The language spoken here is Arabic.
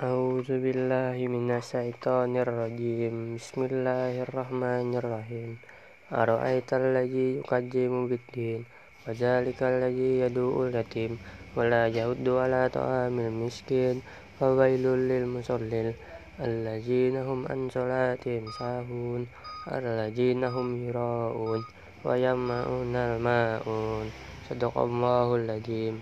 أعوذ بالله من الشيطان الرجيم. بسم الله الرحمن الرحيم. أرأيت الذي يكذب بالدين وذلك الذي يدعو اليتيم ولا يهد على طعام المسكين فويل للمصلين الذين هم عن صلاتهم ساهون الذين هم يراءون ويمنعون الماعون صدق الله العظيم.